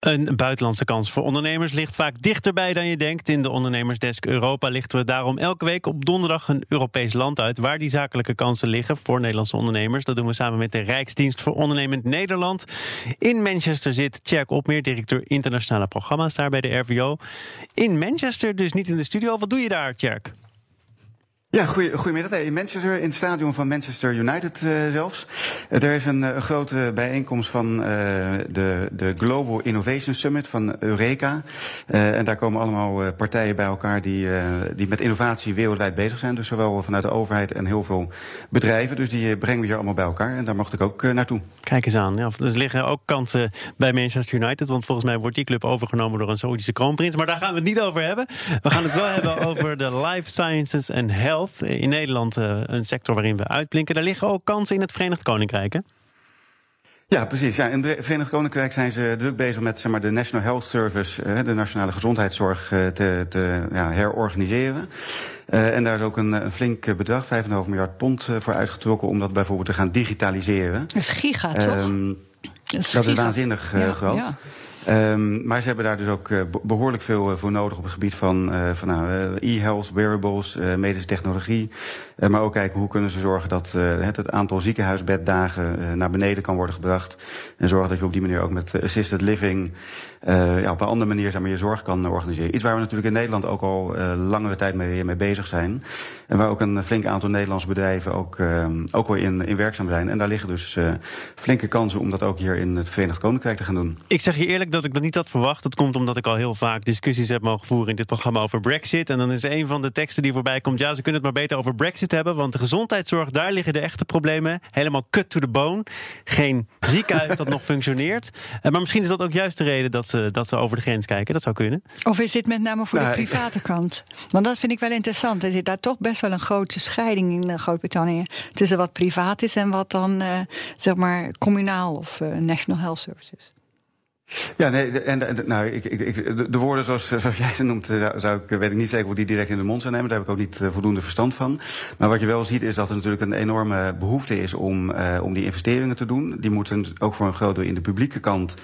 Een buitenlandse kans voor ondernemers ligt vaak dichterbij dan je denkt. In de Ondernemersdesk Europa lichten we daarom elke week op donderdag een Europees land uit waar die zakelijke kansen liggen voor Nederlandse ondernemers. Dat doen we samen met de Rijksdienst voor Ondernemend Nederland. In Manchester zit Tjerk Opmeer, directeur internationale programma's daar bij de RVO. In Manchester, dus niet in de studio. Wat doe je daar, Tjerk? Ja, goedemiddag. In Manchester, in het stadion van Manchester United uh, zelfs. Er is een, een, grote bijeenkomst van uh, de, de Global Innovation Summit van Eureka. en daar komen allemaal partijen bij elkaar die, die met innovatie wereldwijd bezig zijn. Dus zowel vanuit de overheid en heel veel bedrijven. Dus die brengen we hier allemaal bij elkaar. En daar mocht ik ook naartoe. Kijk eens aan. Ja, er liggen ook kansen bij Manchester United. Want volgens mij wordt die club overgenomen door een Saoedische kroonprins. Maar daar gaan we het niet over hebben. We gaan het wel hebben over de life sciences en health in Nederland uh, een sector waarin we uitblinken. Daar liggen ook kansen in het Verenigd Koninkrijk, hè? Ja, precies. Ja, in het Verenigd Koninkrijk zijn ze druk bezig met zeg maar, de National Health Service, uh, de nationale gezondheidszorg, uh, te, te ja, herorganiseren. en daar is ook een, een flink bedrag, 5,5 miljard pond, voor uitgetrokken om dat bijvoorbeeld te gaan digitaliseren. Dat is giga, toch? Um, dat is, dat is waanzinnig ja, groot. Ja. Um, maar ze hebben daar dus ook uh, behoorlijk veel uh, voor nodig op het gebied van, uh, van nou, e-health, wearables, medische technologie. maar ook kijken hoe kunnen ze zorgen dat het, het, aantal ziekenhuisbeddagen naar beneden kan worden gebracht. En zorgen dat je op die manier ook met assisted living ja, op een andere manier zeg maar, je zorg kan organiseren. Iets waar we natuurlijk in Nederland ook al langere tijd mee, mee bezig zijn. En waar ook een flink aantal Nederlandse bedrijven ook, ook wel in, in werkzaam zijn. En daar liggen dus flinke kansen om dat ook hier in het Verenigd Koninkrijk te gaan doen. Ik zeg je eerlijk dat ik dat niet had verwacht. Dat komt omdat ik al heel vaak discussies heb mogen voeren in dit programma over Brexit. En dan is een van de teksten die voorbij komt: ja, ze kunnen het maar beter over Brexit hebben. Want de gezondheidszorg, daar liggen de echte problemen. Helemaal cut to the bone. Geen ziekenhuis dat nog functioneert. Eh, maar misschien is dat ook juist de reden dat ze, dat ze over de grens kijken. Dat zou kunnen. Of is dit met name voor de private kant? Want dat vind ik wel interessant. Er zit daar toch best wel een grote scheiding in eh, Groot-Brittannië. Tussen wat privaat is en wat dan, uh, zeg maar, communaal of uh, National Health Services. Ja, nee, en, en nou, ik, ik, de woorden zoals, zoals jij ze noemt, eh, zou ik, weet ik niet zeker hoe die direct in de mond zou nemen. Daar heb ik ook niet uh, voldoende verstand van. Maar wat je wel ziet is dat er natuurlijk een enorme behoefte is om, uh, om die investeringen te doen. Die moeten ook voor een groot deel in de publieke kant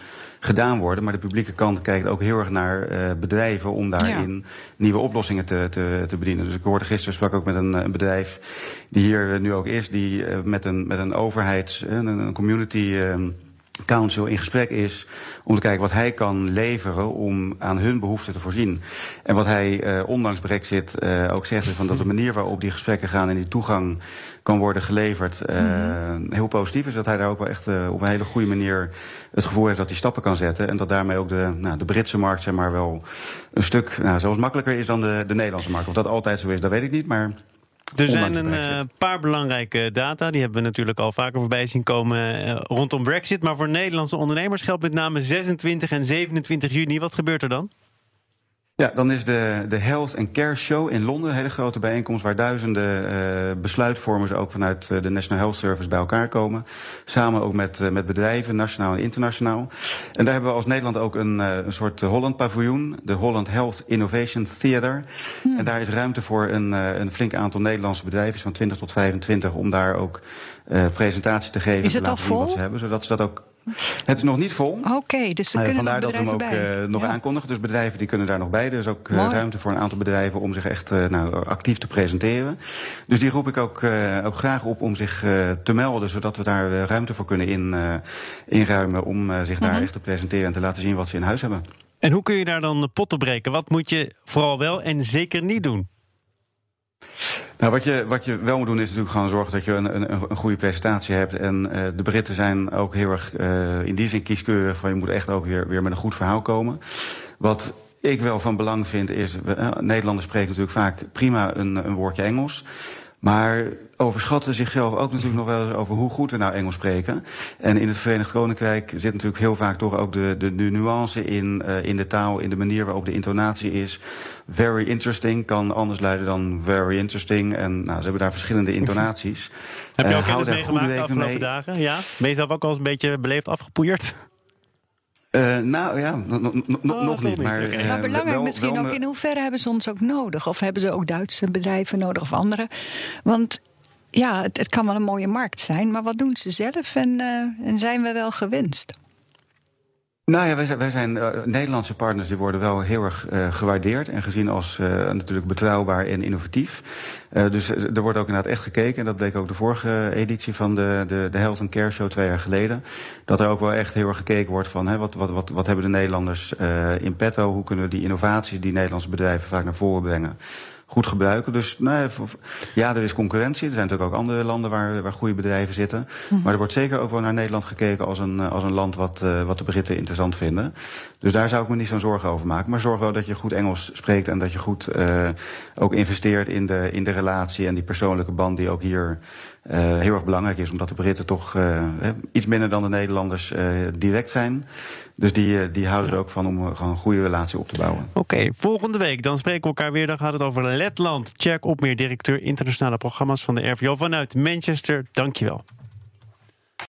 gedaan worden. Maar de publieke kant kijkt ook heel erg naar uh, bedrijven om daarin ja. nieuwe oplossingen te, te, te, bedienen. Dus ik hoorde gisteren sprak ook met een, een bedrijf die hier nu ook is, die met een, met een overheids, een, een community Council in gesprek is om te kijken wat hij kan leveren om aan hun behoeften te voorzien. En wat hij, uh, ondanks Brexit, uh, ook zegt, is van dat de manier waarop die gesprekken gaan en die toegang kan worden geleverd, uh, mm-hmm. heel positief is. Dat hij daar ook wel echt op een hele goede manier het gevoel heeft dat hij stappen kan zetten. En dat daarmee ook de, nou, de Britse markt zeg maar, wel een stuk nou, zelfs makkelijker is dan de, de Nederlandse markt. Of dat altijd zo is, dat weet ik niet. Maar er zijn een uh, paar belangrijke data. Die hebben we natuurlijk al vaker voorbij zien komen uh, rondom Brexit. Maar voor Nederlandse ondernemers geldt met name 26 en 27 juni. Wat gebeurt er dan? Ja, dan is de, de Health and Care Show in Londen een hele grote bijeenkomst waar duizenden uh, besluitvormers ook vanuit de National Health Service bij elkaar komen. Samen ook met, uh, met bedrijven, nationaal en internationaal. En daar hebben we als Nederland ook een, uh, een soort Holland paviljoen, de Holland Health Innovation Theater. Hmm. En daar is ruimte voor een, een flink aantal Nederlandse bedrijven, van 20 tot 25, om daar ook presentaties te geven. Is het al vol? Hebben, zodat ze dat ook het is nog niet vol. Oké, okay, dus ze uh, kunnen Vandaar dat we hem ook uh, nog ja. aankondigen. Dus bedrijven die kunnen daar nog bij. Er is ook uh, ruimte voor een aantal bedrijven om zich echt nou, actief te presenteren. Dus die roep ik ook, ook graag op om zich te melden. Zodat we daar ruimte voor kunnen in, inruimen om zich daar -huh. echt te presenteren en te laten zien wat ze in huis hebben. En hoe kun je daar dan de potten breken? Wat moet je vooral wel en zeker niet doen? Nou, wat je, wat je wel moet doen is natuurlijk gewoon zorgen dat je een, een, een goede presentatie hebt. En uh, de Britten zijn ook heel erg uh, in die zin kieskeurig van je moet echt ook weer, weer met een goed verhaal komen. Wat ik wel van belang vind is, uh, Nederlanders spreken natuurlijk vaak prima een, een woordje Engels. Maar overschatten zichzelf ook natuurlijk nog wel eens over hoe goed we nou Engels spreken. En in het Verenigd Koninkrijk zit natuurlijk heel vaak toch ook de, de, de nuance in, uh, in de taal, in de manier waarop de intonatie is. Very interesting kan anders luiden dan very interesting. En nou, ze hebben daar verschillende intonaties. Heb je ook uh, kennis meegemaakt de afgelopen mee. dagen? Ja? Ben je zelf ook al eens een beetje beleefd afgepoeierd? Uh, nou ja, oh, nog niet. Maar, okay. uh, maar belangrijk wel, misschien wel, ook, in hoeverre hebben ze ons ook nodig? Of hebben ze ook Duitse bedrijven nodig of andere? Want ja, het, het kan wel een mooie markt zijn, maar wat doen ze zelf en, uh, en zijn we wel gewenst? Nou ja, wij zijn, wij zijn uh, Nederlandse partners die worden wel heel erg uh, gewaardeerd en gezien als uh, natuurlijk betrouwbaar en innovatief. dus er wordt ook inderdaad echt gekeken, en dat bleek ook de vorige editie van de, de, de Health and Care Show twee jaar geleden. Dat er ook wel echt heel erg gekeken wordt van hè, wat, wat, wat, wat hebben de Nederlanders in petto, hoe kunnen we die innovaties die Nederlandse bedrijven vaak naar voren brengen goed gebruiken. Dus nou, ja, er is concurrentie. Er zijn natuurlijk ook andere landen waar, waar goede bedrijven zitten. Mhm. Maar er wordt zeker ook wel naar Nederland gekeken als een, als een land wat, uh, wat de Britten interessant vinden. Dus daar zou ik me niet zo'n zorgen over maken. Maar zorg wel dat je goed Engels spreekt en dat je goed uh, ook investeert in de, in de relatie en die persoonlijke band die ook hier uh, heel erg belangrijk is. Omdat de Britten toch iets minder dan de Nederlanders direct zijn. Dus die, die houden er ook van om gewoon een goede relatie op te bouwen. Oké, volgende week dan spreken we elkaar weer. Dan gaat het over Letland. Jack Opmeer, directeur internationale programma's van de RVO vanuit Manchester. Dankjewel.